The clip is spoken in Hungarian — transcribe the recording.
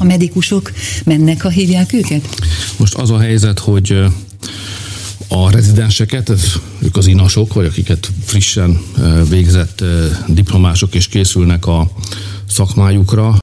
A medikusok mennek, ha hívják őket? Most az a helyzet, hogy a rezidenseket, ez, ők az inasok, vagy akiket frissen végzett diplomások és készülnek a szakmájukra,